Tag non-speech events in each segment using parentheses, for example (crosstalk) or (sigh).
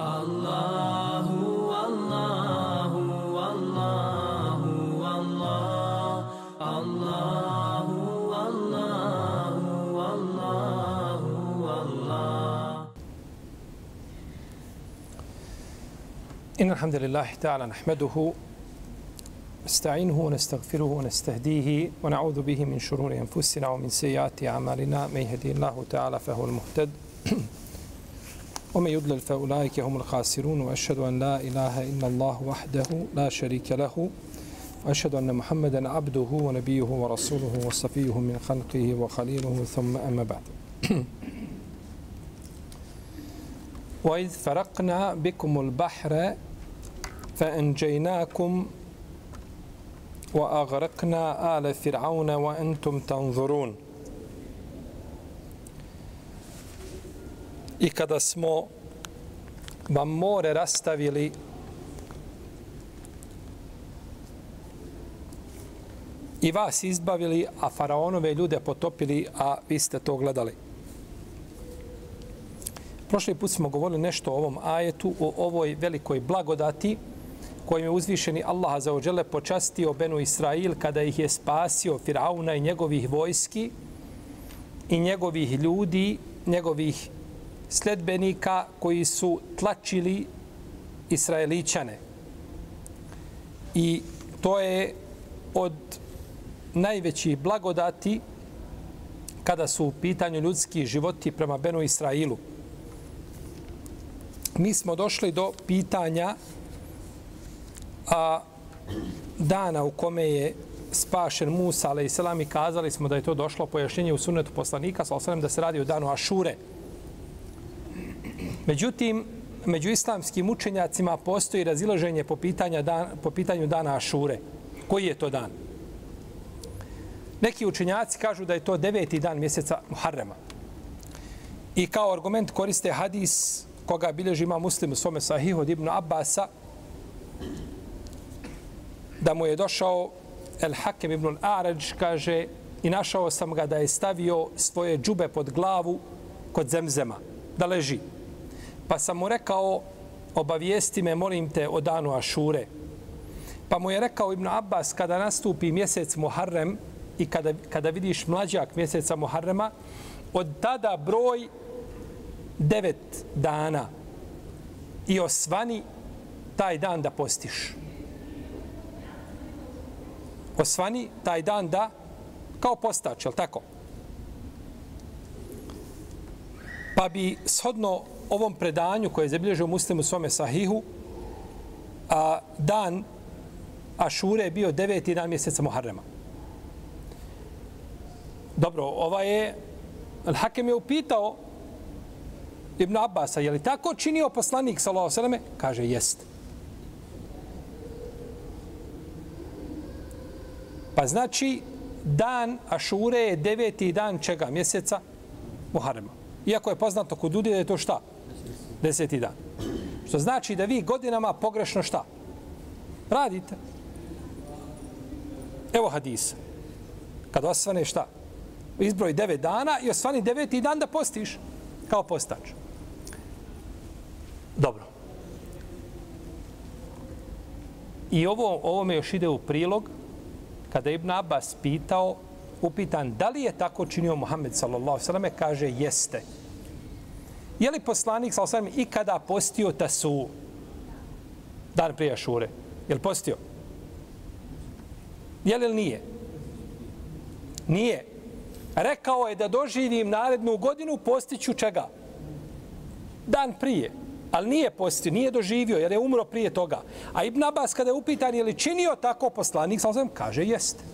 الله والله والله والله الله والله والله والله إن الحمد لله تعالى نحمده نستعينه ونستغفره ونستهديه ونعوذ به من شرور أنفسنا ومن سيئات أعمالنا. من يهدي الله تعالى فهو المهتد. ومن يضلل فأولئك هم الخاسرون وأشهد أن لا إله إلا الله وحده لا شريك له وأشهد أن محمدا عبده ونبيه ورسوله وصفيه من خلقه وخليله ثم أما بعد. (clears throat) وإذ فرقنا بكم البحر فأنجيناكم وأغرقنا آل فرعون وأنتم تنظرون. I kada smo vam more rastavili i vas izbavili, a faraonove ljude potopili, a vi ste to gledali. Prošli put smo govorili nešto o ovom ajetu, o ovoj velikoj blagodati kojim je uzvišeni Allah za ođele počastio Benu Israil kada ih je spasio Firauna i njegovih vojski i njegovih ljudi, njegovih sledbenika koji su tlačili Israeličane. I to je od najvećih blagodati kada su u pitanju ljudski životi prema Benu Israilu. Mi smo došli do pitanja a, dana u kome je spašen Musa, ale i selam i kazali smo da je to došlo pojašnjenje u sunetu poslanika, sa da se radi o danu Ašure. Međutim, među islamskim učenjacima postoji razilaženje po, pitanja dan, po pitanju dana Ašure. Koji je to dan? Neki učenjaci kažu da je to deveti dan mjeseca Muharrema. I kao argument koriste hadis koga bilježi ima muslim u svome sahihu od Ibnu Abbasa da mu je došao El Hakem ibn Arađ, kaže, i našao sam ga da je stavio svoje džube pod glavu kod zemzema, da leži. Pa sam mu rekao, obavijesti me, molim te, o danu Ašure. Pa mu je rekao Ibn Abbas, kada nastupi mjesec Muharrem i kada, kada vidiš mlađak mjeseca Muharrema, od tada broj devet dana i osvani taj dan da postiš. Osvani taj dan da kao postač, je tako? Pa bi shodno ovom predanju koje je zabilježio muslim u svome sahihu, a dan Ašure je bio deveti dan mjeseca Muharrema. Dobro, ova je, Al-Hakem je upitao Ibn Abbasa, je li tako činio poslanik, sallallahu sallam, kaže, jest. Pa znači, dan Ašure je deveti dan čega? Mjeseca Muharrema. Iako je poznato kod ljudi da je to šta? Deseti dan. Što znači da vi godinama pogrešno šta? Radite. Evo hadisa. Kad osvane šta? Izbroj devet dana i osvani deveti dan da postiš kao postač. Dobro. I ovo, ovo me još ide u prilog kada Ibn Abbas pitao, upitan da li je tako činio Muhammed sallallahu sallam, kaže jeste. Je li poslanik sallallahu sallam ikada postio tasu dan prije šure? Je li postio? Je li nije? Nije. Rekao je da doživim narednu godinu postiću čega? Dan prije. Ali nije postio, nije doživio jer je umro prije toga. A Ibn Abbas kada je upitan je li činio tako poslanik, sam kaže jeste.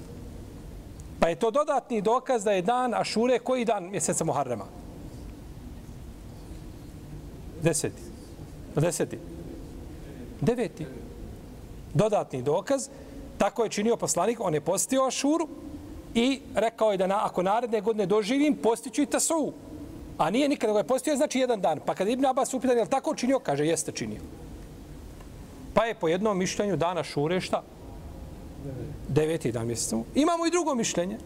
Pa je to dodatni dokaz da je dan Ašure koji dan mjeseca Muharrema? Deseti. Deseti. Deveti. Dodatni dokaz. Tako je činio poslanik, on je postio Ašuru i rekao je da na, ako naredne godine doživim, postiću i Tasovu. A nije nikada ga je postio, znači jedan dan. Pa kad Ibn Abbas upitan, je li tako činio? Kaže, jeste činio. Pa je po jednom mišljenju dana šure šta? Deveti dan mjeseca. Imamo i drugo mišljenje.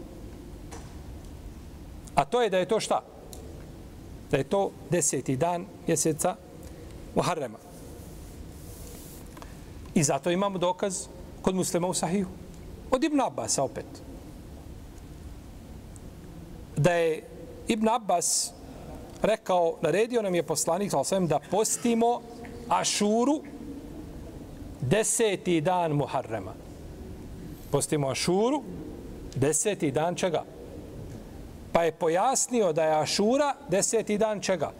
A to je da je to šta? Da je to deseti dan mjeseca Muharrema. I zato imamo dokaz kod muslima u sahiju. Od Ibn Abbas opet. Da je Ibn Abbas rekao, naredio nam je poslanik, sam da postimo Ašuru deseti dan Muharrema. Postimo Ašuru deseti dan čega? Pa je pojasnio da je Ašura deseti dan čega?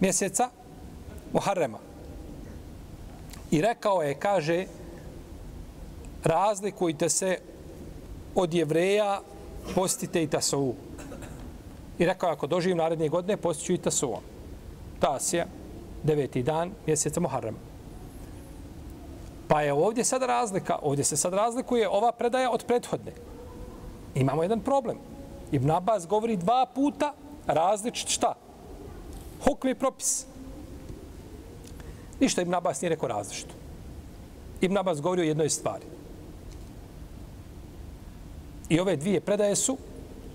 Mjeseca Muharrema. I rekao je, kaže, razlikujte se od jevreja, postite i tasovu. I rekao, ako doživim naredne godine, postiću i tasovu. Tasija, deveti dan, mjeseca Muharrema. Pa je ovdje sad razlika, ovdje se sad razlikuje ova predaja od prethodne. Imamo jedan problem. Ibn Abbas govori dva puta različit šta? Hukmi propis. Ništa Ibn Abbas nije rekao različito. Ibn Abbas govori o jednoj stvari. I ove dvije predaje su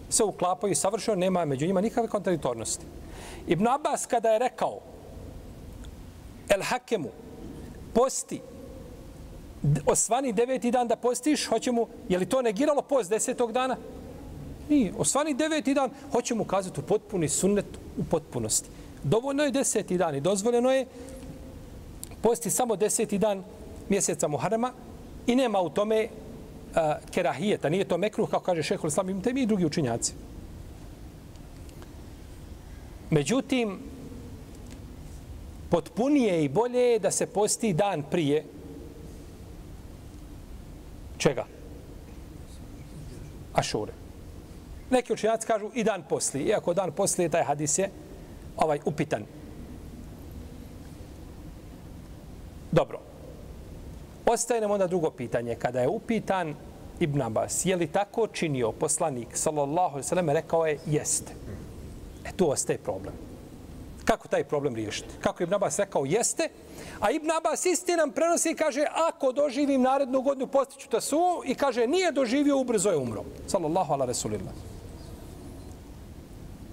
se uklapaju savršeno, nema među njima nikakve kontradiktornosti. Ibn Abbas kada je rekao El Hakemu posti osvani deveti dan da postiš, hoće mu, je li to negiralo post desetog dana? Nije. Osvani deveti dan, hoće mu kazati u potpuni sunnet u potpunosti. Dovoljno je deseti dan i dozvoljeno je posti samo deseti dan mjeseca Muharrema i nema u tome a, kerahijeta, nije to mekruh, kao kaže šehol islam, imate mi i drugi učinjaci. Međutim, potpunije i bolje je da se posti dan prije čega? Ašure. Neki učenjaci kažu i dan poslije, iako dan poslije taj hadis je ovaj upitan. Dobro. Ostaje nam onda drugo pitanje. Kada je upitan Ibn Abbas, je li tako činio poslanik, sallallahu alaihi sallam, rekao je, jeste. E tu ostaje problem. Kako taj problem riješiti? Kako Ibn Abbas rekao, jeste, a Ibn Abbas isti nam prenosi i kaže, ako doživim narednu godinu, postiću tasu i kaže, nije doživio, ubrzo je umro. Sallallahu ala rasulillah.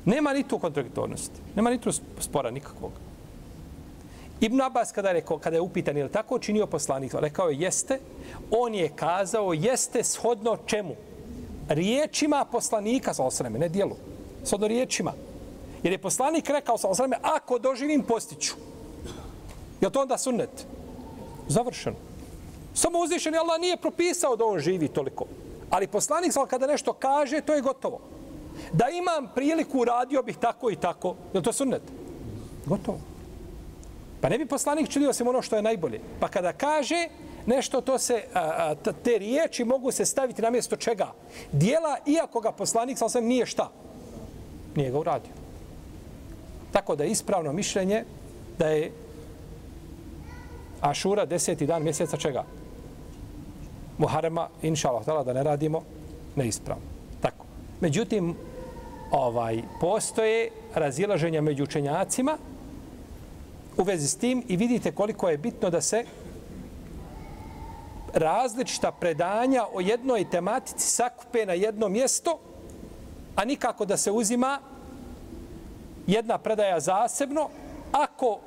Nema ni tu kontradiktornosti. Nema ni tu spora nikakvog. Ibn Abbas kada je, rekao, kada je upitan je tako činio poslanik, rekao je jeste, on je kazao jeste shodno čemu? Riječima poslanika, sa osreme, ne dijelu. Shodno riječima. Jer je poslanik rekao sa osrame, ako doživim, postiću. Je to onda sunnet? Završeno. Samo uzvišen je Allah nije propisao da on živi toliko. Ali poslanik, kada nešto kaže, to je gotovo. Da imam priliku, radio bih tako i tako. Je to sunnet? Gotovo. Pa ne bi poslanik činio se ono što je najbolje. Pa kada kaže nešto, to se, a, a, te riječi mogu se staviti na mjesto čega? Dijela, iako ga poslanik sam nije šta? Nije ga uradio. Tako da je ispravno mišljenje da je Ašura deseti dan mjeseca čega? Muharema, inša Allah, da ne radimo neispravno. Tako. Međutim, ovaj postoje razilaženja među učenjacima u vezi s tim i vidite koliko je bitno da se različita predanja o jednoj tematici sakupe na jedno mjesto, a nikako da se uzima jedna predaja zasebno, ako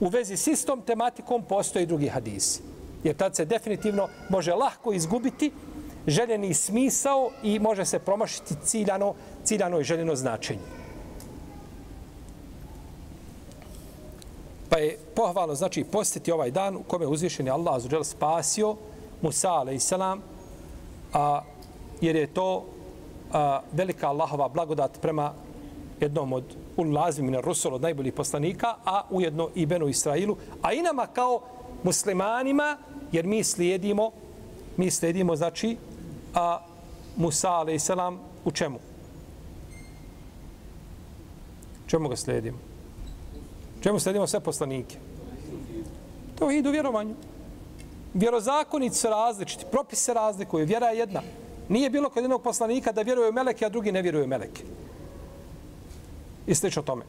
u vezi s istom tematikom postoji drugi hadisi. Jer tad se definitivno može lahko izgubiti željeni smisao i može se promašiti ciljano, ciljano i željeno značenje. Pa je pohvalno, znači, postiti ovaj dan u kome je uzvišen Allah azuđel spasio Musa, a.s. A, jer je to a, velika Allahova blagodat prema jednom od ulazimina Rusul od najboljih poslanika, a ujedno i Benu Israilu, a i nama kao muslimanima, jer mi slijedimo, mi slijedimo, znači, a, Musa, a.s. u čemu? Čemu ga slijedimo? Čemu slijedimo sve poslanike? To je idu vjerovanju. Vjerozakonici su različiti, propise se razlikuju, vjera je jedna. Nije bilo kod jednog poslanika da vjeruju meleke, a drugi ne vjeruju meleke i slično tome.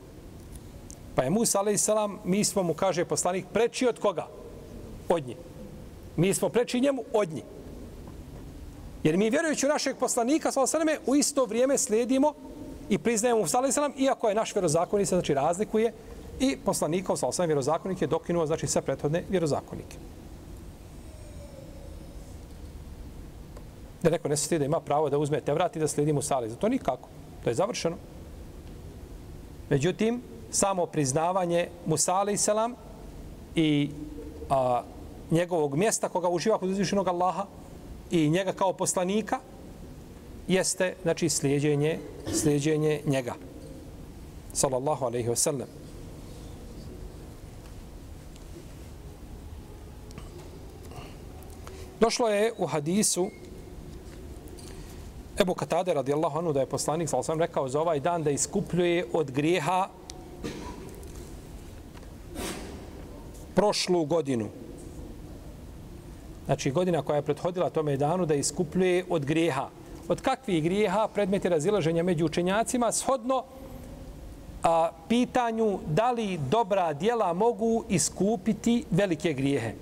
Pa je Musa, alaih salam, mi smo mu, kaže poslanik, preči od koga? Od nje. Mi smo preči njemu od nje. Jer mi vjerujući u našeg poslanika, sallahu sallam, u isto vrijeme slijedimo i priznajemo mu alaih salam, iako je naš vjerozakonik, znači razlikuje, i poslanikov sallahu sallam, vjerozakonik je dokinuo, znači sve prethodne vjerozakonike. Da neko ne sestije da ima pravo da uzme te vrati da slijedi Musa, alaih To nikako. To je završeno. Međutim, samo priznavanje Musa alaih salam i a, njegovog mjesta koga uživa kod uzvišenog Allaha i njega kao poslanika jeste znači slijedjenje slijedjenje njega. Sallallahu alejhi ve sellem Došlo je u hadisu Ebu Katade radijallahu anhu da je poslanik sallallahu osam rekao za ovaj dan da iskupljuje od grijeha prošlu godinu Znači, godina koja je prethodila tome danu da iskupljuje od grijeha. Od kakvih grijeha predmeti razilaženja među učenjacima shodno a, pitanju da li dobra dijela mogu iskupiti velike grijehe.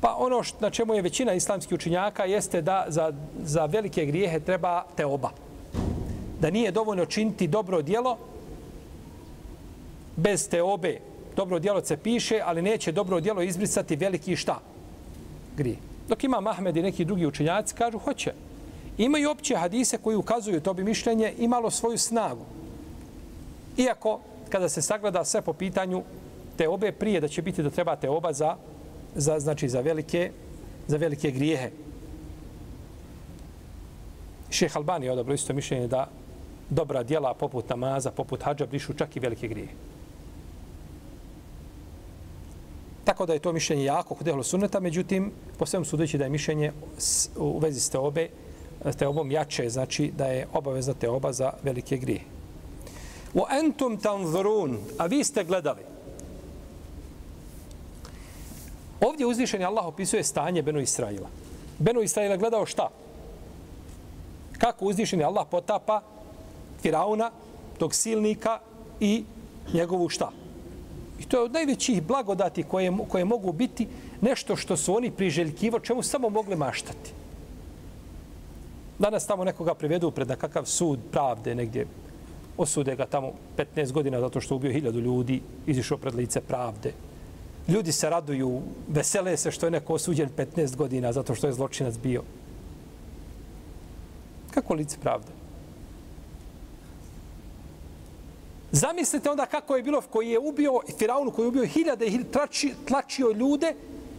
Pa ono što, na čemu je većina islamskih učinjaka jeste da za, za velike grijehe treba te oba. Da nije dovoljno činiti dobro dijelo bez te obe dobro djelo se piše, ali neće dobro djelo izbrisati veliki šta? Grije. Dok ima Mahmed i neki drugi učinjaci kažu, hoće. Imaju opće hadise koji ukazuju to bi mišljenje imalo svoju snagu. Iako, kada se sagleda sve po pitanju te obe prije, da će biti da treba te oba za, za, znači, za, velike, za velike grijehe. Šeh Albani je odabro isto mišljenje da dobra djela poput namaza, poput hađa, brišu čak i velike grijehe. Tako da je to mišljenje jako kod ehlu sunneta, međutim, po svemu sudeći da je mišljenje u vezi s teobe, teobom jače, znači da je obavezna teoba za velike grije. U entum tanzurun, a vi ste gledali. Ovdje uzvišeni Allah opisuje stanje Benu Israila. Benu Israila gledao šta? Kako uzvišeni Allah potapa Firauna, tog silnika i njegovu šta? I to je od najvećih blagodati koje, koje mogu biti nešto što su oni priželjkivo, čemu samo mogli maštati. Danas tamo nekoga privedu pred nekakav sud pravde negdje, osude ga tamo 15 godina zato što ubio hiljadu ljudi, izišao pred lice pravde. Ljudi se raduju, vesele se što je neko osuđen 15 godina zato što je zločinac bio. Kako lice pravde? Zamislite onda kako je bilo koji je ubio Firaunu koji je ubio hiljade i tlači, tlačio ljude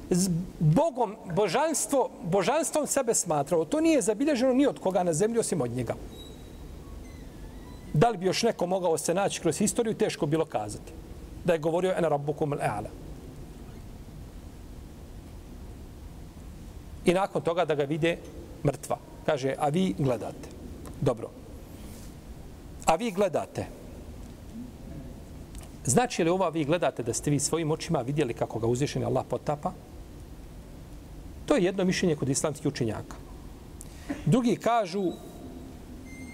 s Bogom, božanstvo, božanstvom sebe smatrao. To nije zabilježeno ni od koga na zemlji osim od njega. Da li bi još neko mogao se naći kroz historiju, teško bilo kazati. Da je govorio en rabbukum al-a'la. I nakon toga da ga vide mrtva. Kaže, a vi gledate. Dobro. A vi gledate. Znači li ova vi gledate da ste vi svojim očima vidjeli kako ga uzvišeni Allah potapa? To je jedno mišljenje kod islamskih učenjaka. Drugi kažu,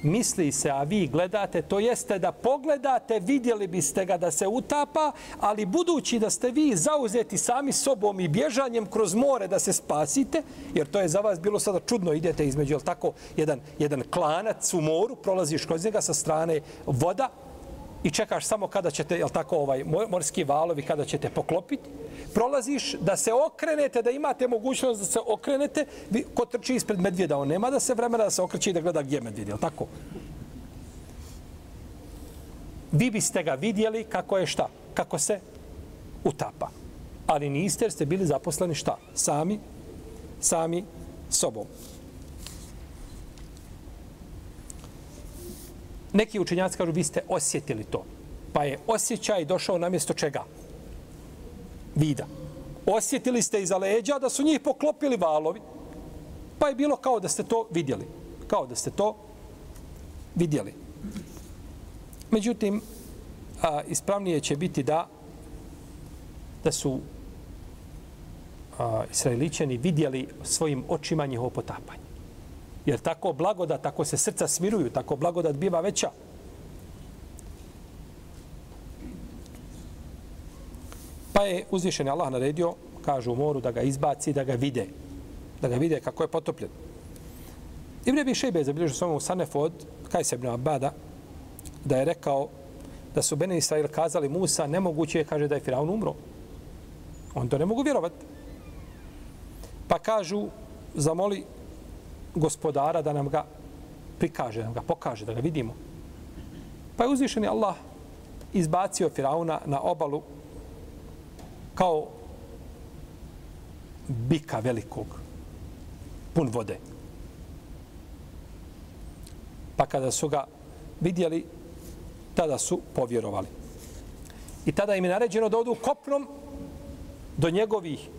misli se, a vi gledate, to jeste da pogledate, vidjeli biste ga da se utapa, ali budući da ste vi zauzeti sami sobom i bježanjem kroz more da se spasite, jer to je za vas bilo sada čudno, idete između, jel tako, jedan, jedan klanac u moru, prolaziš kroz njega sa strane voda, i čekaš samo kada ćete, jel tako, ovaj morski valovi, kada ćete poklopiti, prolaziš da se okrenete, da imate mogućnost da se okrenete, vi, ko trči ispred medvjeda, on nema da se vremena da se okreće i da gleda gdje je medvjed, jel tako? Vi biste ga vidjeli kako je šta? Kako se utapa. Ali niste jer ste bili zaposleni šta? Sami, sami sobom. Neki učenjaci kažu, vi ste osjetili to. Pa je osjećaj došao na mjesto čega? Vida. Osjetili ste iza leđa da su njih poklopili valovi. Pa je bilo kao da ste to vidjeli. Kao da ste to vidjeli. Međutim, a, ispravnije će biti da da su a, israeličani vidjeli svojim očima njihovo potapanje. Jer tako blagodat, tako se srca smiruju, tako blagodat biva veća. Pa je uzvišen Allah naredio, kažu u moru, da ga izbaci, da ga vide. Da ga vide kako je potopljen. Ibn Abi Šejbe je zabilježio svojom u Sanefu od Kajsa ibn Abada, da je rekao da su Bene Israel kazali Musa, nemoguće je, kaže, da je Firaun umro. On to ne mogu vjerovati. Pa kažu, zamoli gospodara da nam ga prikaže, da nam ga pokaže, da ga vidimo. Pa je uzvišeni Allah izbacio Firauna na obalu kao bika velikog, pun vode. Pa kada su ga vidjeli, tada su povjerovali. I tada im je naređeno da odu kopnom do njegovih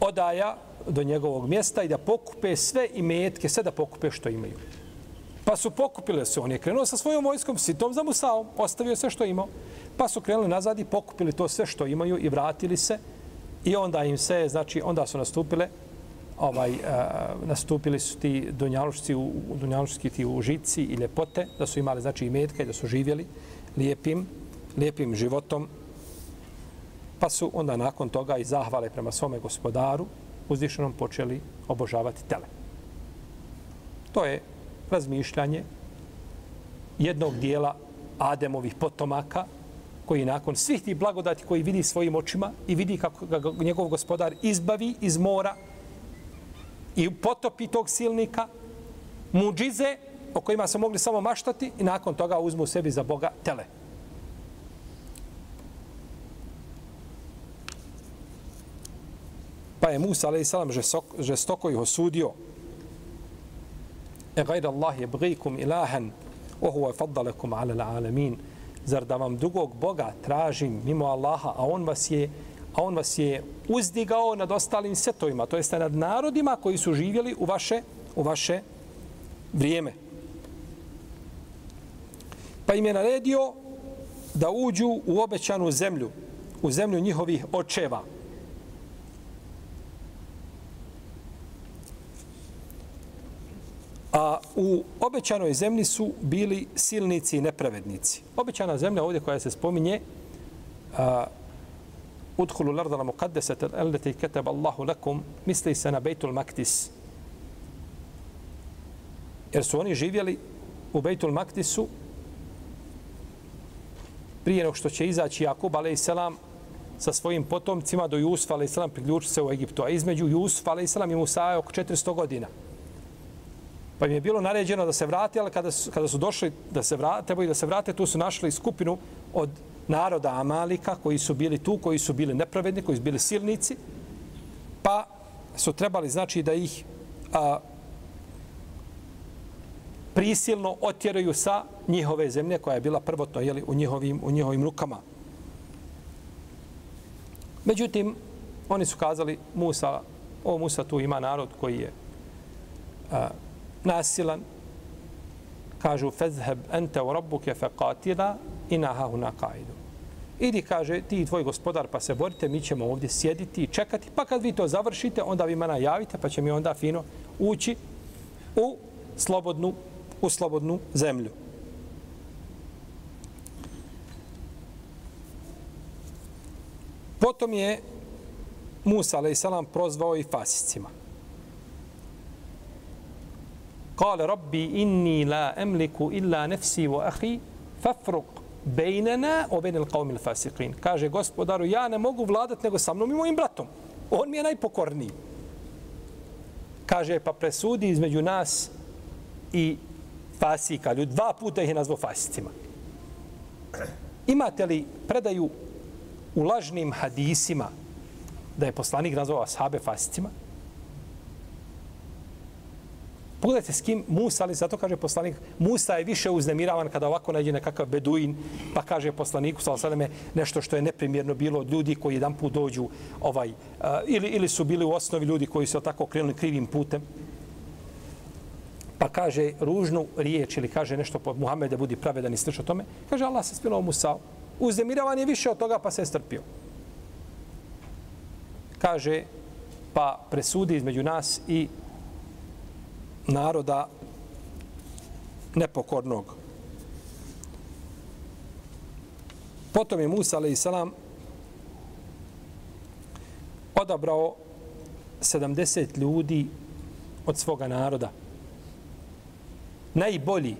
odaja, do njegovog mjesta i da pokupe sve imetke, sve da pokupe što imaju. Pa su pokupile se, on je krenuo sa svojom vojskom, sitom za Musaom, ostavio sve što imao, pa su krenuli nazad i pokupili to sve što imaju i vratili se i onda im se, znači, onda su nastupile ovaj, uh, nastupili su ti dunjalušci, u, dunjalušci ti užici i ljepote, da su imali, znači, i metka i da su živjeli lijepim, lijepim životom. Pa su onda nakon toga i zahvale prema svome gospodaru, uzvišenom počeli obožavati tele. To je razmišljanje jednog dijela Ademovih potomaka, koji nakon svih tih blagodati koji vidi svojim očima i vidi kako ga njegov gospodar izbavi iz mora i potopi tog silnika, muđize o kojima se mogli samo maštati i nakon toga uzmu sebi za Boga tele. Pa je Musa, alaih salam, žestoko ih osudio. E gajda Allah je bgikum ilahan, ohuva je faddalekum ala alamin. Zar da vam drugog Boga tražim mimo Allaha, a on vas je a on vas je uzdigao nad ostalim setovima, to jeste nad narodima koji su živjeli u vaše, u vaše vrijeme. Pa im je naredio da uđu u obećanu zemlju, u zemlju njihovih očeva, A u obećanoj zemlji su bili silnici i nepravednici. Obećana zemlja ovdje koja se spominje a, udhulu lardala muqaddesat al-lati kataba Allahu lakum misli se na Bejtul Maktis. Jer su oni živjeli u Bejtul Maktisu prije nego što će izaći Jakub a.s. sa svojim potomcima do Jusufa a.s. priključiti se u Egiptu. A između Jusufa a.s. i Musa je oko 400 godina. Pa im je bilo naređeno da se vrate, ali kada su, kada su došli da se vrate, trebaju da se vrate, tu su našli skupinu od naroda Amalika koji su bili tu, koji su bili nepravedni, koji su bili silnici, pa su trebali znači da ih a, prisilno otjeraju sa njihove zemlje koja je bila prvotno jeli, u, njihovim, u njihovim rukama. Međutim, oni su kazali Musa, o Musa tu ima narod koji je a, nasilan, kažu fezheb ente u rabbuke fe qatila i nahahu na kaidu. Idi, kaže, ti i tvoj gospodar, pa se borite, mi ćemo ovdje sjediti i čekati, pa kad vi to završite, onda vi mana javite, pa će mi onda fino ući u slobodnu, u slobodnu zemlju. Potom je Musa, a.s. prozvao i fasicima. قال ربي اني لا املك الا نفسي وأخي فافرق بيننا وبين القوم الفاسقين كاجي господару ја не могу владати него со мном и мојим братом он ми је најпокорни каже па пресуди између нас и фасика лю два пута их је назвао фасицима имате ли предају у лажним хадисима да је посланик назвао асхабе фасицима Pogledajte s kim Musa, ali zato kaže poslanik, Musa je više uznemiravan kada ovako nađe nekakav beduin, pa kaže poslaniku, sal sadame, nešto što je neprimjerno bilo od ljudi koji jedan put dođu, ovaj, uh, ili, ili su bili u osnovi ljudi koji su tako krenuli krivim putem, pa kaže ružnu riječ ili kaže nešto po Muhammede budi pravedan i slično tome, kaže Allah se spilo Musa, uznemiravan je više od toga pa se je strpio. Kaže, pa presudi između nas i naroda nepokornog. Potom je Musa, alaih salam, odabrao 70 ljudi od svoga naroda. Najbolji.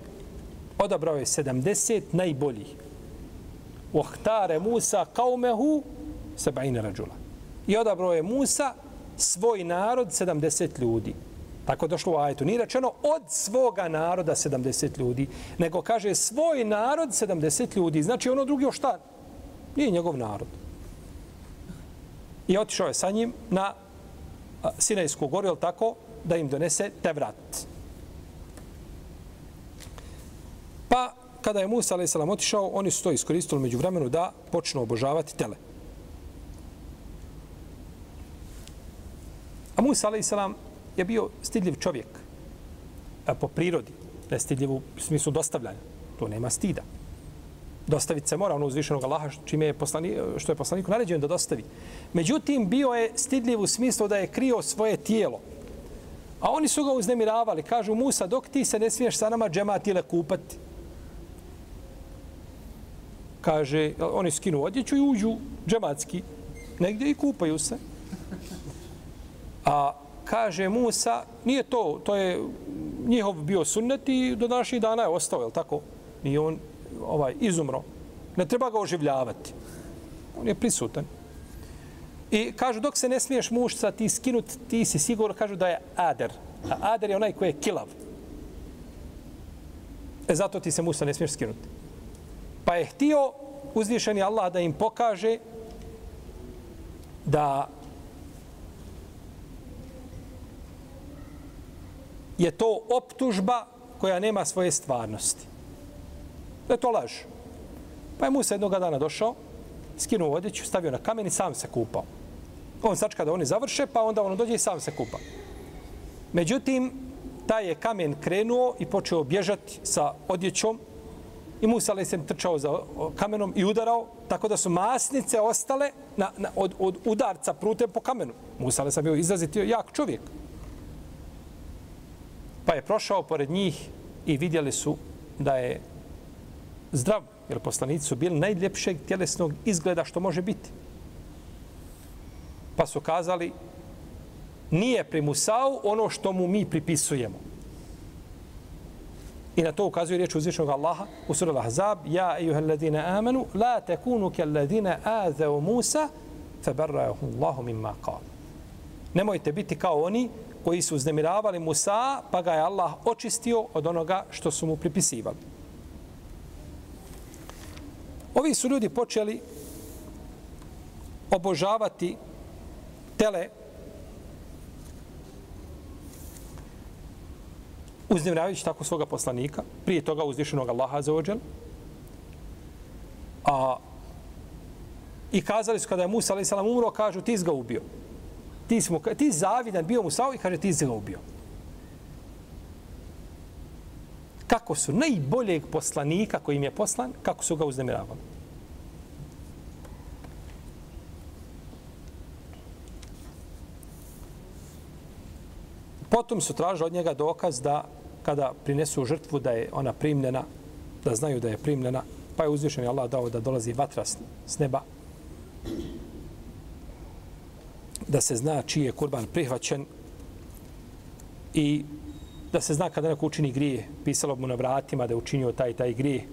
Odabrao je 70 najboljih. Uhtare Musa kaumehu seba'ine rađula. I odabrao je Musa svoj narod 70 ljudi. Tako je došlo u ajetu. Nije rečeno od svoga naroda 70 ljudi, nego kaže svoj narod 70 ljudi. Znači ono drugi šta? Nije njegov narod. I otišao je sa njim na Sinajsku goru, jel tako, da im donese te vrat. Pa, kada je Musa a.s. otišao, oni su to iskoristili među vremenu da počnu obožavati tele. A Musa a.s je bio stidljiv čovjek a, po prirodi, ne stidljiv u smislu dostavljanja. To nema stida. Dostaviti se mora ono uzvišenog Allaha čime je poslani, što je poslaniku naređeno da dostavi. Međutim, bio je stidljiv u smislu da je krio svoje tijelo. A oni su ga uznemiravali. Kažu, Musa, dok ti se ne smiješ sa nama džematile kupati. Kaže, oni skinu odjeću i uđu džematski. Negdje i kupaju se. A kaže Musa, nije to, to je njihov bio sunnet i do današnjih dana je ostao, je tako? Nije on ovaj izumro. Ne treba ga oživljavati. On je prisutan. I kažu, dok se ne smiješ mušca ti skinut, ti si sigurno, kažu da je ader. A ader je onaj koji je kilav. E zato ti se mušca ne smiješ skinuti. Pa je htio uzvišeni Allah da im pokaže da je to optužba koja nema svoje stvarnosti. Da je to laž. Pa je Musa jednog dana došao, skinuo odjeću, stavio na kamen i sam se kupao. On sačka da oni završe, pa onda ono dođe i sam se kupa. Međutim, taj je kamen krenuo i počeo bježati sa odjećom i Musa ali se trčao za kamenom i udarao, tako da su masnice ostale na, na, od, od udarca prutem po kamenu. Musa ali sam bio izrazitio jak čovjek. Pa je prošao pored njih i vidjeli su da je zdrav, jer poslanici su bili najljepšeg tjelesnog izgleda što može biti. Pa su kazali, nije pri Musau ono što mu mi pripisujemo. I na to ukazuje riječ uzvišnog Allaha u sura Al-Ahzab, Ja, ejuhel ladine amanu, la tekunu ke ladine azeo Musa, feberrahu Allahu mimma kao. Nemojte biti kao oni koji su uznemiravali Musa, pa ga je Allah očistio od onoga što su mu pripisivali. Ovi su ljudi počeli obožavati tele uznemiravajući tako svoga poslanika, prije toga uzvišenog Allaha za ođel. A, I kazali su kada je Musa a.s. umro, kažu ti ga ubio ti, smo, ti zavidan bio Musao i kaže ti si ga ubio. Kako su najboljeg poslanika koji im je poslan, kako su ga uznemiravali. Potom su tražili od njega dokaz da kada prinesu žrtvu da je ona primljena, da znaju da je primljena, pa je uzvišen Allah dao da dolazi vatra s neba da se zna čiji je kurban prihvaćen i da se zna kada neko učini grije, pisalo mu na vratima da je učinio taj taj grije.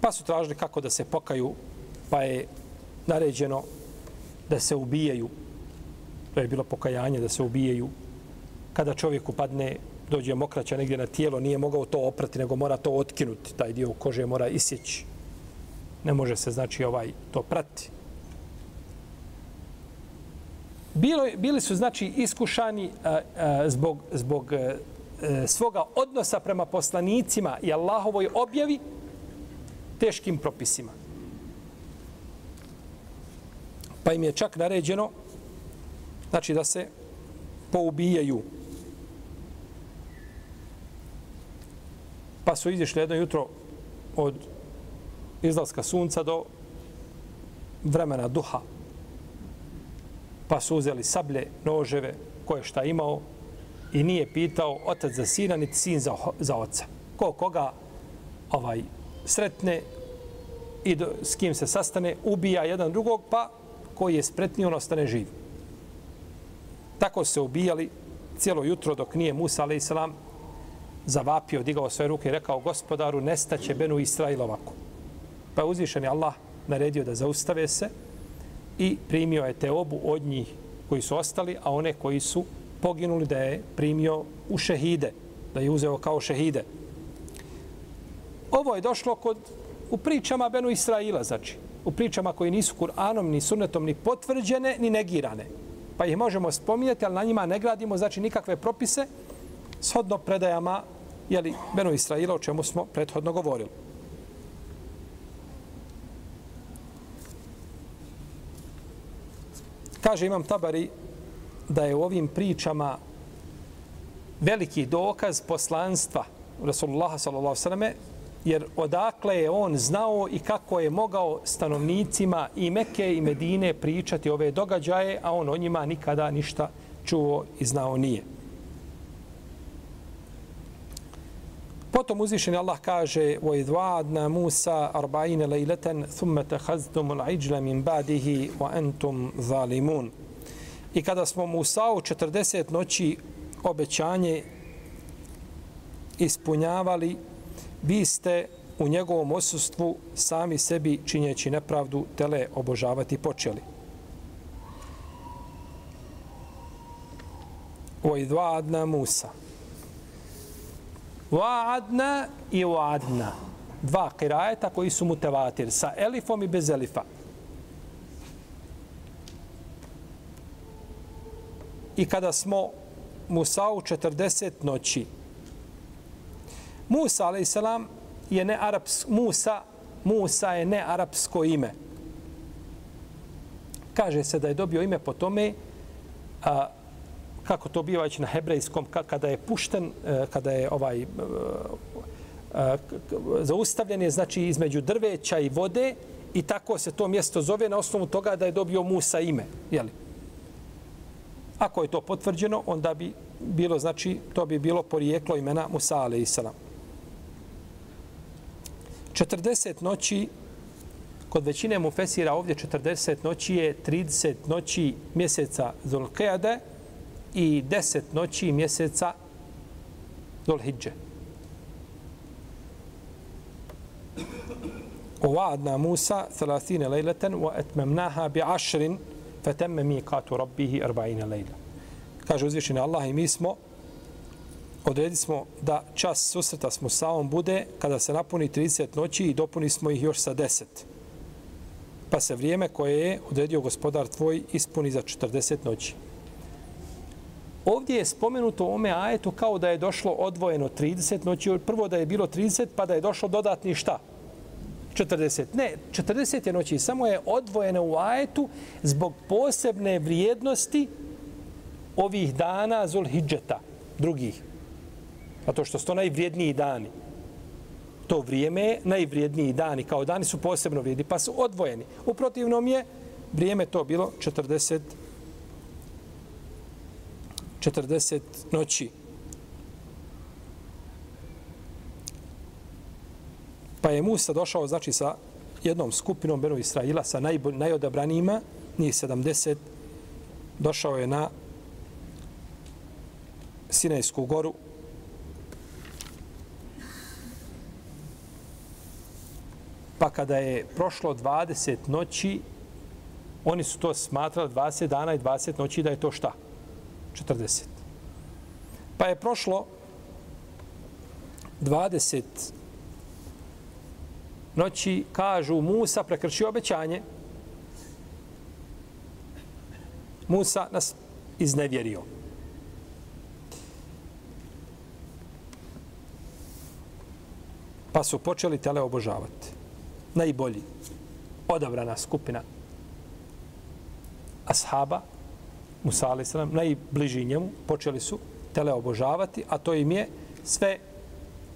Pa su tražili kako da se pokaju, pa je naređeno da se ubijaju. To je bilo pokajanje da se ubijaju. Kada čovjek upadne, dođe mokraća negdje na tijelo, nije mogao to oprati, nego mora to otkinuti. Taj dio kože mora isjeći. Ne može se, znači, ovaj to prati. Bilo, bili su znači iskušani a, a, zbog, zbog a, svoga odnosa prema poslanicima i Allahovoj objavi teškim propisima. Pa im je čak naređeno znači da se poubijaju. Pa su izišli jedno jutro od izlaska sunca do vremena duha pa su uzeli sablje, noževe, koje šta imao i nije pitao otac za sina, niti sin za, za oca. Ko koga ovaj sretne i do, s kim se sastane, ubija jedan drugog, pa koji je spretniji, on ostane živ. Tako se ubijali cijelo jutro dok nije Musa, ali islam, zavapio, digao svoje ruke i rekao, gospodaru, nestaće Benu Israil ovako. Pa je uzvišen je Allah naredio da zaustave se, i primio je te obu od njih koji su ostali, a one koji su poginuli, da je primio u šehide, da je uzeo kao šehide. Ovo je došlo kod, u pričama Benu Israila, znači, u pričama koji nisu Kur'anom, ni sunnetom, ni potvrđene, ni negirane. Pa ih možemo spominjati, ali na njima ne gradimo, znači, nikakve propise, shodno predajama, jeli, Benu Israila, o čemu smo prethodno govorili. Kaže Imam Tabari da je u ovim pričama veliki dokaz poslanstva Rasulullah s.a.v. jer odakle je on znao i kako je mogao stanovnicima i Mekke i Medine pričati ove događaje, a on o njima nikada ništa čuo i znao nije. Potom uzvišeni Allah kaže وَاِذْوَعَدْنَا مُوسَا أَرْبَعِينَ لَيْلَةً ثُمَّ تَحَزْدُمُ الْعِجْلَ مِنْ بَعْدِهِ وَأَنْتُمْ ظَالِمُونَ I kada smo Musao 40 noći obećanje ispunjavali, vi ste u njegovom osustvu sami sebi činjeći nepravdu tele obožavati počeli. وَاِذْوَعَدْنَا Musa. Wa'adna i wa'adna. Dva kirajeta koji su mutevatir sa elifom i bez elifa. I kada smo Musa u 40 noći, Musa, a.s. je ne arapsko, Musa, Musa je ne arapsko ime. Kaže se da je dobio ime po tome, a, kako to biva na hebrejskom, kada je pušten, e, kada je ovaj e, e, zaustavljen je znači između drveća i vode i tako se to mjesto zove na osnovu toga da je dobio Musa ime. Jeli? Ako je to potvrđeno, onda bi bilo, znači, to bi bilo porijeklo imena Musa a.s. 40 noći, kod većine mu fesira ovdje 40 noći je 30 noći mjeseca Zulkeade, i deset noći mjeseca Dolhidže. Uvadna Musa 30 lejleten wa etmemnaha bi ašrin fatemme mi katu rabbihi 40 lejla. Kaže uzvišeni Allah i mi smo odredili smo da čas susreta s Musaom bude kada se napuni 30 noći i dopuni smo ih još sa 10. Pa se vrijeme koje je odredio gospodar tvoj ispuni za 40 noći. Ovdje je spomenuto ome ajetu kao da je došlo odvojeno 30 noći, znači prvo da je bilo 30 pa da je došlo dodatni šta? 40. Ne, 40 je noći, samo je odvojeno u ajetu zbog posebne vrijednosti ovih dana Zulhidžeta, drugih. A to što su to najvrijedniji dani. To vrijeme je najvrijedniji dani, kao dani su posebno vrijedni, pa su odvojeni. U protivnom je vrijeme to bilo 40 40 noći. Pa je Musa došao, znači, sa jednom skupinom Benu Israila, sa najbolj, najodabranijima, njih 70, došao je na Sinajsku goru, Pa kada je prošlo 20 noći, oni su to smatrali 20 dana i 20 noći da je to šta? 40. Pa je prošlo 20 noći, kažu, Musa prekršio obećanje. Musa nas iznevjerio. Pa su počeli tele obožavati. Najbolji, odabrana skupina ashaba, Musa a.s. najbliži njemu, počeli su tele obožavati, a to im je sve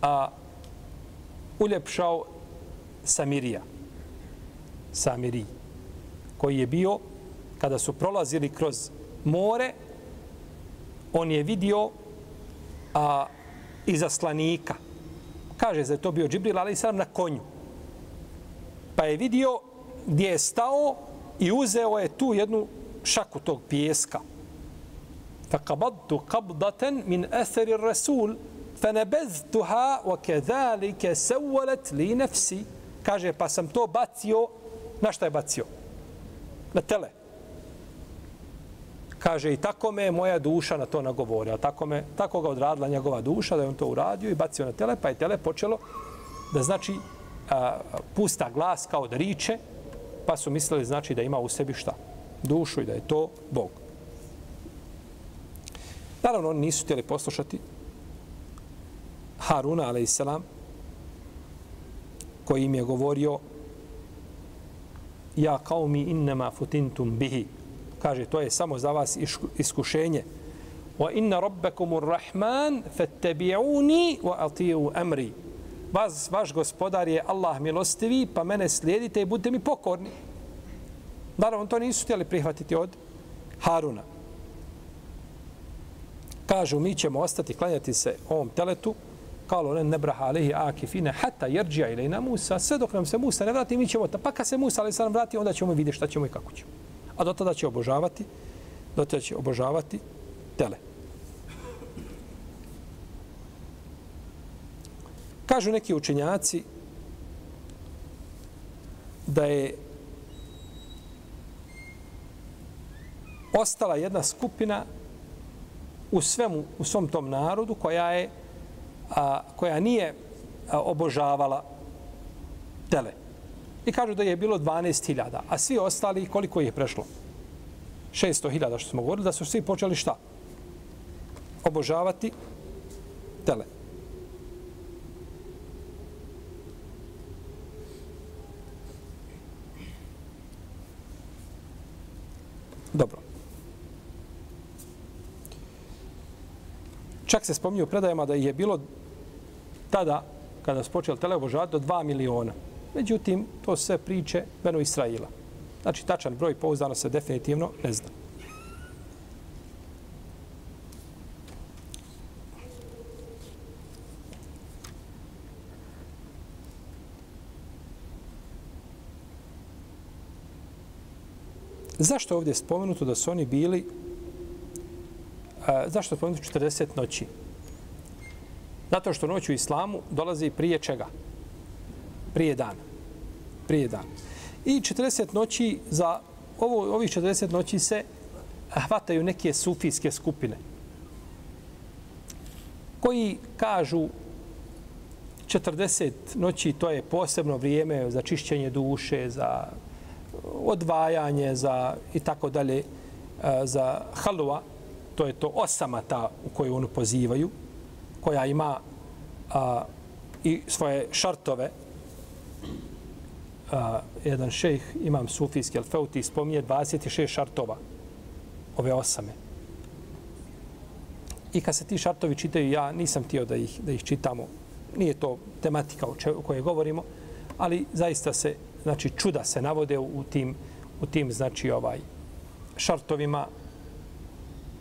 a, uljepšao Samirija. Samiri, koji je bio, kada su prolazili kroz more, on je vidio a, izaslanika. Kaže se da je to bio Džibril, ali sam na konju. Pa je vidio gdje je stao i uzeo je tu jednu šaku tog pijeska. qabadtu kabdaten min eseri rasul, fanabaztuha wa kadhalika sawalat li nafsi. Kaže pa sam to bacio na šta je bacio? Na tele. Kaže i tako me moja duša na to nagovorila tako me tako ga odradila njegova duša da je on to uradio i bacio na tele pa je tele počelo da znači a, pusta glas kao da riče pa su mislili znači da ima u sebi šta? Dušu i da je to Bog. Naravno, oni nisu htjeli poslušati Haruna, a.s. koji im je govorio ja kao mi innema futintum bihi. Kaže, to je samo za vas iskušenje. Wa inna rabbakumur rahman fattabi'uni wa ati'u amri. Vas, vaš gospodar je Allah milostivi, pa mene slijedite i budite mi pokorni. Naravno, to nisu htjeli prihvatiti od Haruna. Kažu, mi ćemo ostati, klanjati se ovom teletu, kalo ne nebraha alihi akifine, hata jerđija ili na Musa, sve dok nam se Musa ne vrati, mi ćemo, ta, pa kad se Musa ali sam vrati, onda ćemo vidjeti šta ćemo i kako ćemo. A do tada će obožavati, do tada će obožavati tele. Kažu neki učenjaci da je ostala jedna skupina u svemu, u svom tom narodu koja je a, koja nije a, obožavala tele. I kažu da je bilo 12.000, a svi ostali koliko je prešlo? 600.000 što smo govorili, da su svi počeli šta? Obožavati tele. Dobro. Čak se spominje u predajama da je bilo tada, kada su počeli teleobožavati, do 2 miliona. Međutim, to sve priče Beno Israila. Znači, tačan broj pouzdano se definitivno ne zna. Zašto je ovdje spomenuto da su oni bili a, zašto spomenuti 40 noći? Zato što noć u islamu dolazi prije čega? Prije dana. Prije dana. I 40 noći za ovo, ovih 40 noći se hvataju neke sufijske skupine koji kažu 40 noći to je posebno vrijeme za čišćenje duše, za odvajanje za i tako dalje za halua, to je to osama ta u koju onu pozivaju koja ima a, i svoje šartove. A, jedan šejh imam sufijski al-Fauti spominje 26 šartova ove osame. I kad se ti šartovi čitaju ja nisam tio da ih, da ih čitamo. Nije to tematika o, če, o kojoj govorimo ali zaista se znači čuda se navode u tim u tim znači ovaj šartovima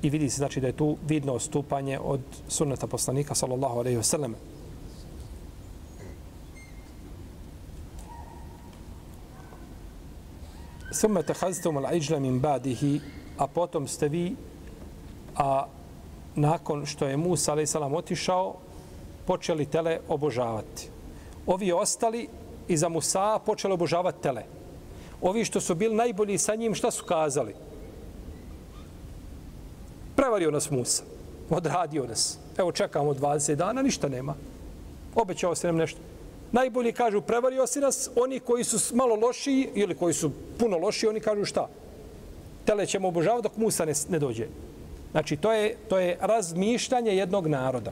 i vidi se znači da je tu vidno ostupanje od sunneta poslanika sallallahu alejhi ve sellem. Summa takhaztum al-ijla min ba'dihi a potom ste vi a nakon što je Musa alejhi selam otišao počeli tele obožavati. Ovi ostali i za Musa počeli obožavati tele. Ovi što su bili najbolji sa njim, šta su kazali? Prevario nas Musa. Odradio nas. Evo čekamo 20 dana, ništa nema. Obećao se nam nešto. Najbolji kažu, prevario si nas. Oni koji su malo lošiji ili koji su puno lošiji, oni kažu šta? Tele ćemo obožavati dok Musa ne, ne dođe. Znači, to je, to je razmišljanje jednog naroda.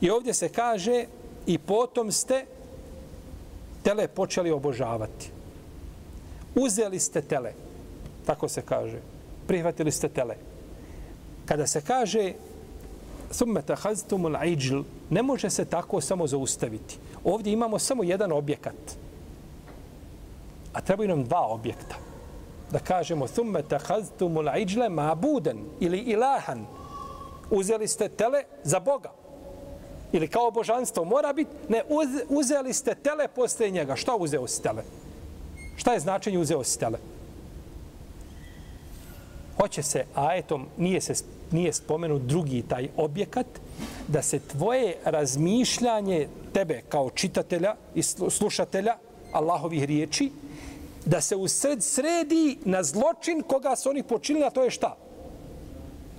I ovdje se kaže i potom ste tele počeli obožavati. Uzeli ste tele, tako se kaže. Prihvatili ste tele. Kada se kaže thumme tahaztumul ajđl, ne može se tako samo zaustaviti. Ovdje imamo samo jedan objekat. A trebaju nam dva objekta. Da kažemo thumme tahaztumul ajđle ma'buden ili ilahan. Uzeli ste tele za Boga ili kao božanstvo mora biti, ne, uzeli ste tele posle njega. Šta uzeo si tele? Šta je značenje uzeo si tele? Hoće se ajetom, nije, se, nije spomenut drugi taj objekat, da se tvoje razmišljanje tebe kao čitatelja i slušatelja Allahovih riječi da se u sred sredi na zločin koga su oni počinili, a to je šta?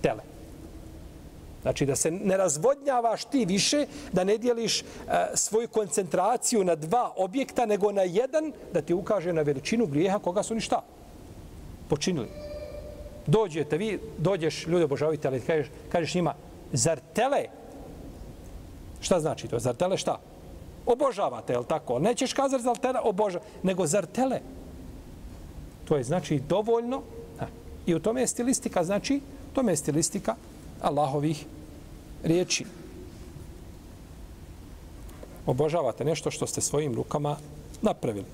Tele. Znači da se ne razvodnjavaš ti više, da ne dijeliš e, svoju koncentraciju na dva objekta, nego na jedan, da ti ukaže na veličinu grijeha koga su oni šta? Počinili. Dođete vi, dođeš, ljudi obožavite, ali kažeš, kažeš njima, zar tele? Šta znači to? Zar tele šta? Obožavate, je li tako? Nećeš kazati zar tele obožav, nego zar tele? To je znači dovoljno. I u tome je stilistika, znači, u tome je stilistika Allahovih riječi. Obožavate nešto što ste svojim rukama napravili.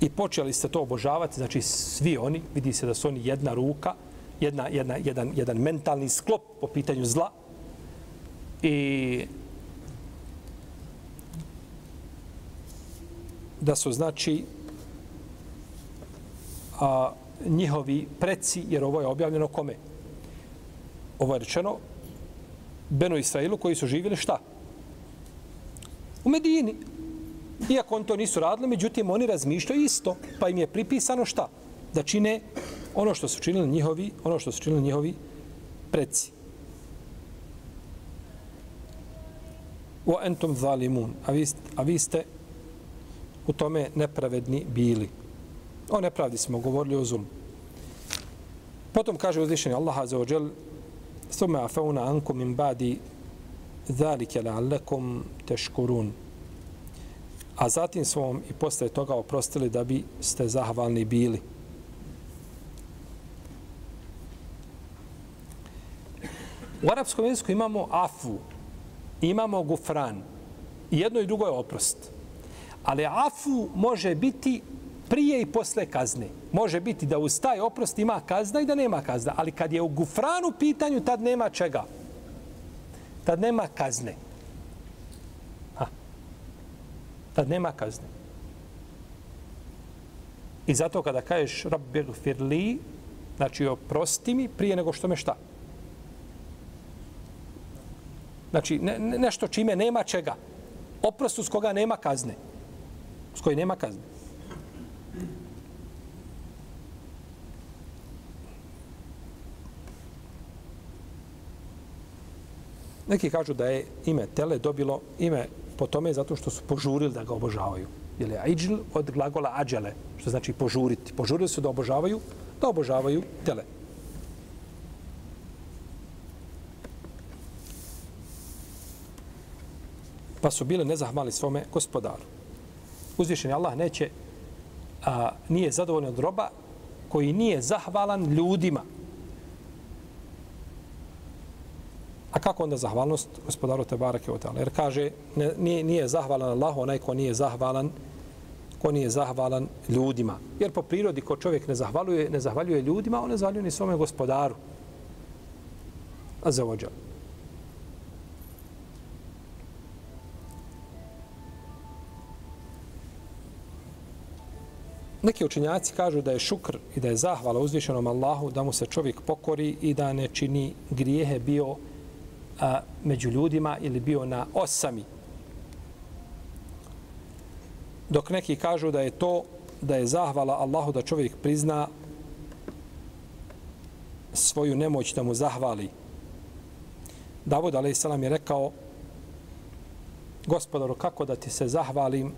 I počeli ste to obožavati, znači svi oni, vidi se da su oni jedna ruka, jedna, jedna, jedan, jedan mentalni sklop po pitanju zla. I da su znači a, njihovi preci, jer ovo je objavljeno kome? Ovo je rečeno Benu Israilu koji su živjeli šta? U Medini. Iako oni to nisu radili, međutim oni razmišljaju isto, pa im je pripisano šta? Da čine ono što su činili njihovi, ono što su činili njihovi preci. Wa antum zalimun. A vi, a vi ste u tome nepravedni bili. O nepravdi smo govorili o zulmu. Potom kaže uzvišeni Allah Azza wa Jal Thumma afauna ankum min ba'di dhalike la'allakum teškurun. A zatim smo vam i posle toga oprostili da bi ste zahvalni bili. U arapskom jeziku imamo afu, imamo gufran. I jedno i drugo je oprost. Ali afu može biti prije i posle kazne. Može biti da uz taj oprost ima kazna i da nema kazna. Ali kad je u gufranu pitanju, tad nema čega. Tad nema kazne. Ha. Tad nema kazne. I zato kada kažeš Rabbir firli, znači oprosti mi prije nego što me šta? Znači ne, nešto čime nema čega. Oprostu s koga nema kazne. S koji nema kazne. Neki kažu da je ime Tele dobilo ime po tome zato što su požurili da ga obožavaju. Jer je Aidžil od glagola Ađele, što znači požuriti. Požurili su da obožavaju, da obožavaju Tele. Pa su bile nezahvali svome gospodaru. Uzvišeni Allah neće, a, nije zadovoljno od roba koji nije zahvalan ljudima, A kako onda zahvalnost gospodaru Tebarake od Jer kaže, ne, nije, nije zahvalan Allah, onaj ko nije zahvalan ko nije zahvalan ljudima. Jer po prirodi ko čovjek ne zahvaljuje, ne zahvaljuje ljudima, on ne zahvaljuje ni svome gospodaru. A za ođa. Neki učinjaci kažu da je šukr i da je zahvala uzvišenom Allahu da mu se čovjek pokori i da ne čini grijehe bio a, među ljudima ili bio na osami. Dok neki kažu da je to da je zahvala Allahu da čovjek prizna svoju nemoć da mu zahvali. Davud a.s. je rekao gospodaru kako da ti se zahvalim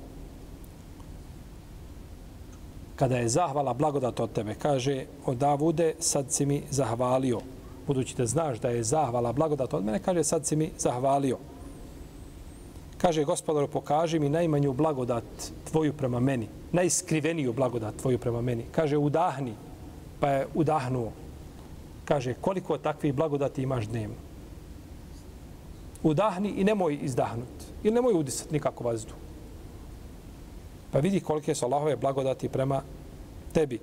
kada je zahvala blagodat od tebe. Kaže, o Davude, sad si mi zahvalio budući da znaš da je zahvala blagodat od mene, kaže sad si mi zahvalio. Kaže gospodaru pokaži mi najmanju blagodat tvoju prema meni, najskriveniju blagodat tvoju prema meni. Kaže udahni, pa je udahnuo. Kaže koliko takvih blagodati imaš dnevno. Udahni i nemoj izdahnuti. Ili nemoj udisati nikako vazdu. Pa vidi kolike su Allahove blagodati prema tebi.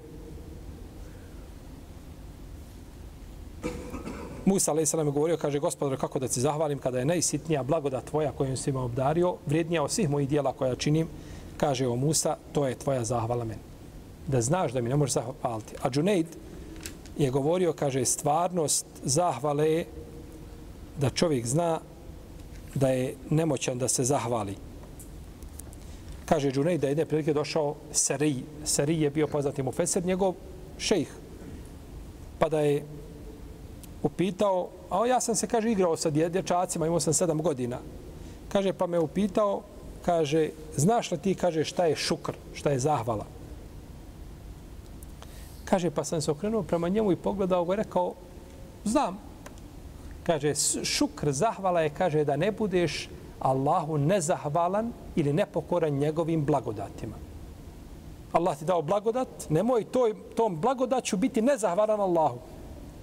Musa a.s. je govorio, kaže, gospodar, kako da ti zahvalim kada je najsitnija blagoda tvoja kojom si me obdario, vrijednija od svih mojih dijela koja činim, kaže o Musa, to je tvoja zahvala meni. Da znaš da mi ne možeš zahvaliti. A Džunejd je govorio, kaže, stvarnost zahvale je da čovjek zna da je nemoćan da se zahvali. Kaže Džunej da je jedne prilike došao Sari. Sari je bio poznati mu Feser, njegov šejh. Pa da je upitao, a ja sam se, kaže, igrao sa dječacima, imao sam sedam godina. Kaže, pa me upitao, kaže, znaš li ti, kaže, šta je šukr, šta je zahvala? Kaže, pa sam se okrenuo prema njemu i pogledao ga i rekao, znam. Kaže, šukr, zahvala je, kaže, da ne budeš Allahu nezahvalan ili nepokoran njegovim blagodatima. Allah ti dao blagodat, nemoj toj, tom blagodaću biti nezahvalan Allahu.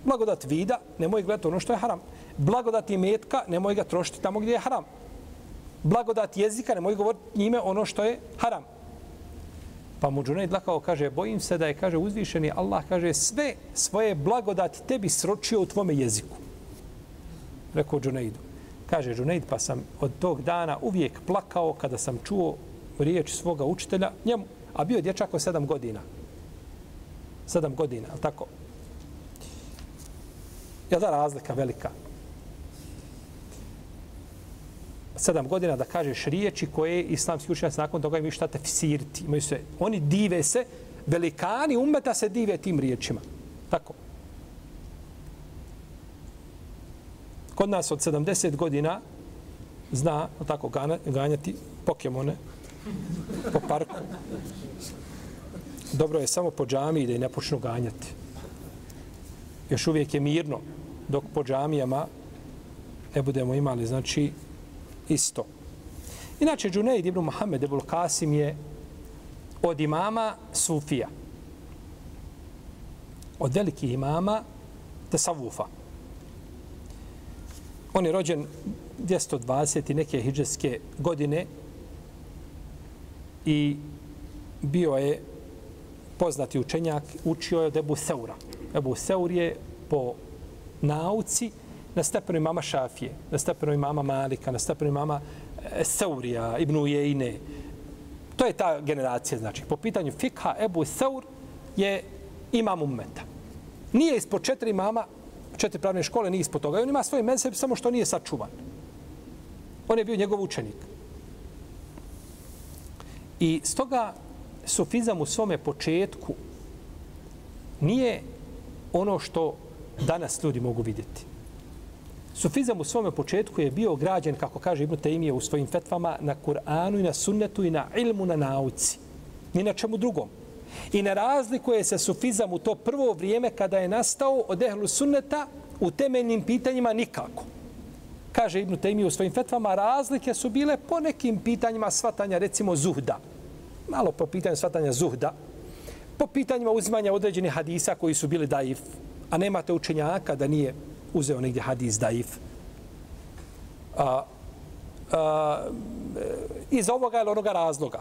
Blagodat vida, nemoj gledati ono što je haram. Blagodat imetka, nemoj ga trošiti tamo gdje je haram. Blagodat jezika, nemoj govoriti njime ono što je haram. Pa mu Džunaid lakao kaže, bojim se da je, kaže, uzvišeni Allah, kaže, sve svoje blagodati tebi sročio u tvome jeziku. Rekao Džunaidu. Kaže Džunaid, pa sam od tog dana uvijek plakao kada sam čuo riječ svoga učitelja njemu, a bio dječak od sedam godina. Sedam godina, ali tako? Je da razlika velika? sedam godina da kažeš riječi koje islamski učenjaci nakon toga imaju šta tefsiriti. Imaju se, oni dive se, velikani umeta se dive tim riječima. Tako. Kod nas od 70 godina zna tako ganjati pokemone po parku. Dobro je samo po džami da i ne počnu ganjati. Još uvijek je mirno dok po džamijama ne budemo imali, znači, isto. Inače, Džunaid ibn Muhammed ibn Qasim je od imama Sufija. Od velikih imama Tesavufa. On je rođen 220. neke hijđarske godine i bio je poznati učenjak, učio je od Ebu Seura. Ebu Seur je po nauci na stepenu imama Šafije, na stepenu imama Malika, na stepenu imama e, Seurija, Ibnu Ujejne. To je ta generacija, znači. Po pitanju fikha, Ebu Seur je imam ummeta. Nije ispod četiri imama, četiri pravne škole, nije ispod toga. on ima svoj menseb, samo što nije sačuvan. On je bio njegov učenik. I stoga sufizam u svome početku nije ono što danas ljudi mogu vidjeti. Sufizam u svome početku je bio građen, kako kaže Ibn Taymije u svojim fetvama, na Kur'anu i na sunnetu i na ilmu na nauci. Ni na čemu drugom. I ne razlikuje se sufizam u to prvo vrijeme kada je nastao od ehlu sunneta u temeljnim pitanjima nikako. Kaže Ibn Taymije u svojim fetvama, razlike su bile po nekim pitanjima svatanja, recimo zuhda. Malo po pitanju svatanja zuhda. Po pitanjima uzimanja određenih hadisa koji su bili daif, a nemate učenjaka da nije uzeo negdje hadis daif. A, a, iz ovoga ili onoga razloga.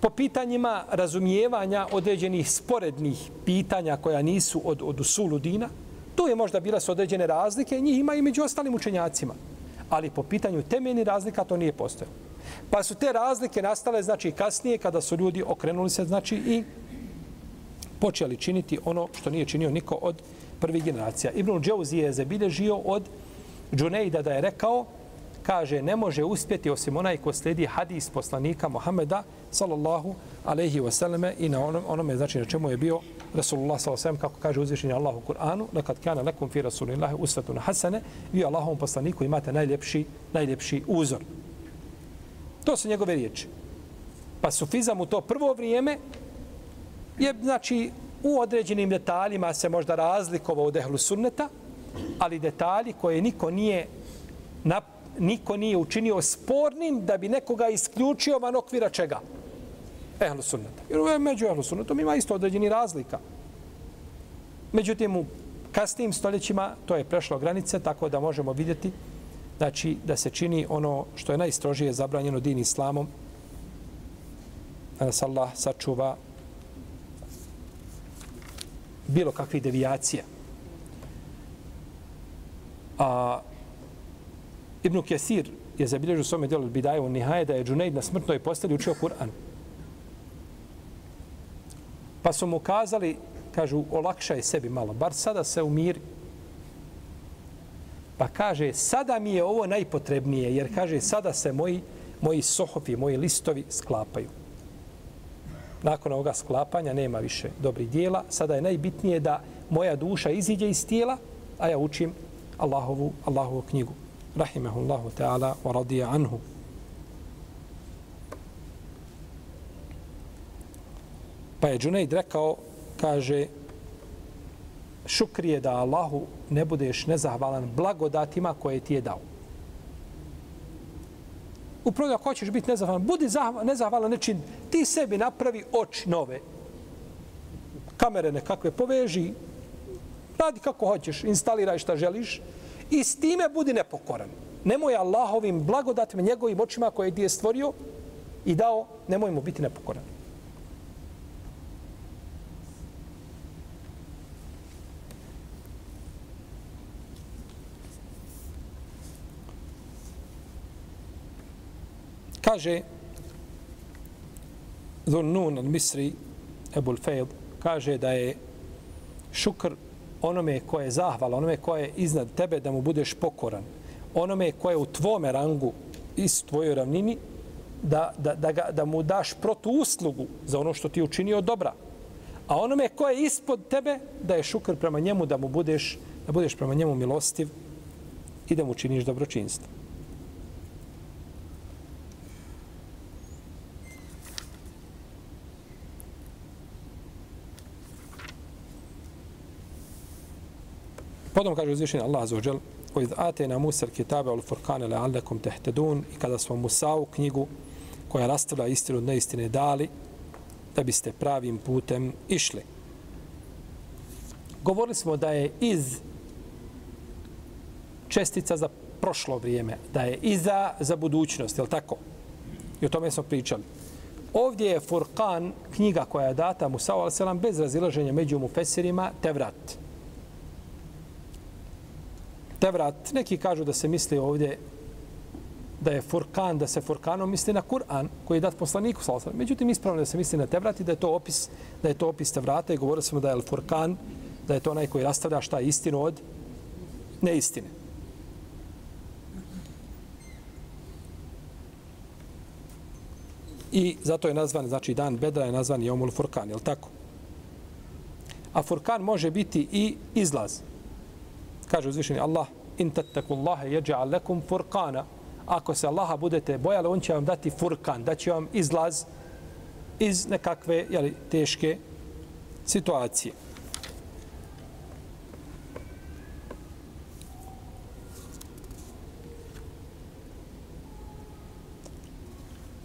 Po pitanjima razumijevanja određenih sporednih pitanja koja nisu od, od usuludina, tu je možda bila su određene razlike, njih ima i među ostalim učenjacima. Ali po pitanju temeljnih razlika to nije postojalo. Pa su te razlike nastale, znači, kasnije, kada su ljudi okrenuli se, znači, i počeli činiti ono što nije činio niko od prvih generacija. Ibn Džauzi je zabilježio od Džunejda da je rekao, kaže, ne može uspjeti osim onaj ko sledi hadis poslanika Muhameda, sallallahu alaihi wasallame, i na onom, onome, znači na čemu je bio Rasulullah sallallahu kako kaže uzvišenje Allah u Kur'anu, lekad kana lekum fi Rasulillahi usvetun hasane, vi Allahom poslaniku imate najljepši, najljepši uzor. To su njegove riječi. Pa sufizam u to prvo vrijeme je, znači, u određenim detaljima se možda razlikovao od ehlu sunneta, ali detalji koje niko nije na, niko nije učinio spornim da bi nekoga isključio van okvira čega? Ehlu sunneta. Jer među ehlu sunnetom ima isto određeni razlika. Međutim, u kasnim stoljećima to je prešlo granice, tako da možemo vidjeti znači, da se čini ono što je najstrožije zabranjeno din islamom, da nas Allah sačuva bilo kakvih devijacija. A Ibn Kesir je zabilježio svome djelu Bidajevu Nihaje da je Džunaid na smrtnoj posteli učio Kur'an. Pa su mu kazali, kažu, olakšaj sebi malo, bar sada se umiri. Pa kaže, sada mi je ovo najpotrebnije, jer kaže, sada se moji moji sohofi, moji listovi sklapaju. Nakon ovoga sklapanja nema više dobrih dijela. Sada je najbitnije da moja duša iziđe iz tijela, a ja učim Allahovu, Allahovu knjigu. Rahimehullahu ta'ala wa radija anhu. Pa je Džunaid rekao, kaže, šukrije da Allahu ne budeš nezahvalan blagodatima koje ti je dao. Upravo ako hoćeš biti nezahvalan, budi nezahvalan nečin, ti sebi napravi oči nove. Kamere nekakve poveži, radi kako hoćeš, instaliraj šta želiš i s time budi nepokoran. Nemoj Allahovim blagodatima, njegovim očima koje ti je stvorio i dao, nemoj mu biti nepokoran. Kaže Dhunnun al-Misri Ebul Fejl kaže da je šukr onome ko je zahvala, onome ko je iznad tebe da mu budeš pokoran, onome ko je u tvome rangu i s tvojoj ravnini, da, da, da, ga, da mu daš protu uslugu za ono što ti učinio dobra. A onome ko je ispod tebe, da je šukr prema njemu, da mu budeš, da budeš prema njemu milostiv i da mu činiš dobročinstvo. Potom kaže uzvišenje Allah za ođel, وَإِذْ آتَيْنَا مُوسَى الْكِتَابَ وَالْفُرْقَانَ لَعَلَّكُمْ تَحْتَدُونَ I kada smo Musa'u knjigu koja rastavlja istinu od neistine dali, da biste pravim putem išli. Govorili smo da je iz čestica za prošlo vrijeme, da je iza za budućnost, je tako? I o tome smo pričali. Ovdje je Furkan, knjiga koja je data Musa'u a.s. bez razilaženja među mufesirima, Tevrat. Tevrat. Tevrat, neki kažu da se misli ovdje da je Furkan, da se Furkanom misli na Kur'an koji je dat poslaniku sallallahu Međutim ispravno da se misli na Tevrat i da je to opis da je to opis Tevrata i govorili smo da je Furkan da je to onaj koji rastavlja šta je istinu od neistine. I zato je nazvan, znači dan Bedra je nazvan Jomul Furkan, je li tako? A Furkan može biti i izlaz. Kaže uzvišeni Allah, in tattaku Allahe lakum lekum furkana. Ako se Allaha budete bojali, on će vam dati furkan, da će vam izlaz iz nekakve jeli, teške situacije.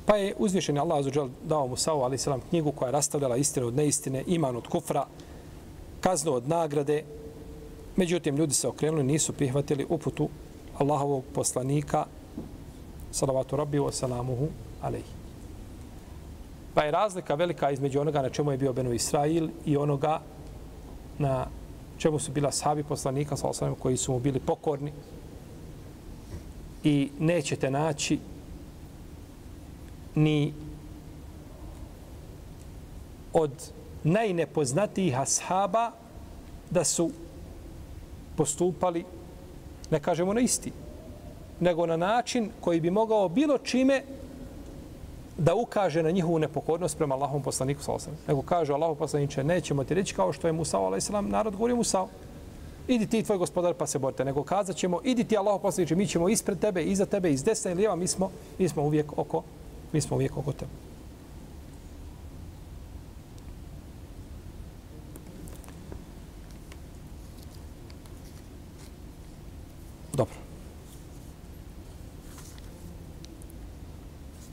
Pa je uzvišeni Allah azuđel dao Musa ali selam knjigu koja je rastavljala istinu od neistine, iman od kufra, kaznu od nagrade, Međutim, ljudi se okrenuli, nisu prihvatili uputu Allahovog poslanika, salavatu rabbi wa salamuhu alaihi. Pa je razlika velika između onoga na čemu je bio Benu Israil i onoga na čemu su bila sahabi poslanika, salavatu koji su mu bili pokorni. I nećete naći ni od najnepoznatijih ashaba da su postupali, ne kažemo na isti, nego na način koji bi mogao bilo čime da ukaže na njihovu nepokornost prema Allahom poslaniku sallallahu alejhi Nego kaže Allahov poslaniče, nećemo ti reći kao što je Musa alejhi narod govori Musa idi ti tvoj gospodar pa se borite. Nego kazat ćemo idi ti Allahov poslaniče, mi ćemo ispred tebe iza tebe iz desna i lijeva mi smo mi smo uvijek oko mi smo uvijek oko tebe.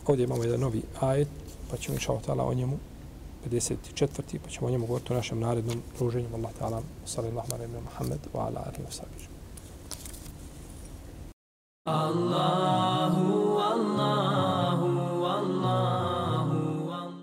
Ovdje imamo jedan novi ajet, pa ćemo inša Allah o njemu, 54. pa ćemo o njemu govoriti u našem narednom druženju. Allah ta'ala, sallallahu alaihi wa sallam, Muhammed, wa ala alihi wa sallam. Allahu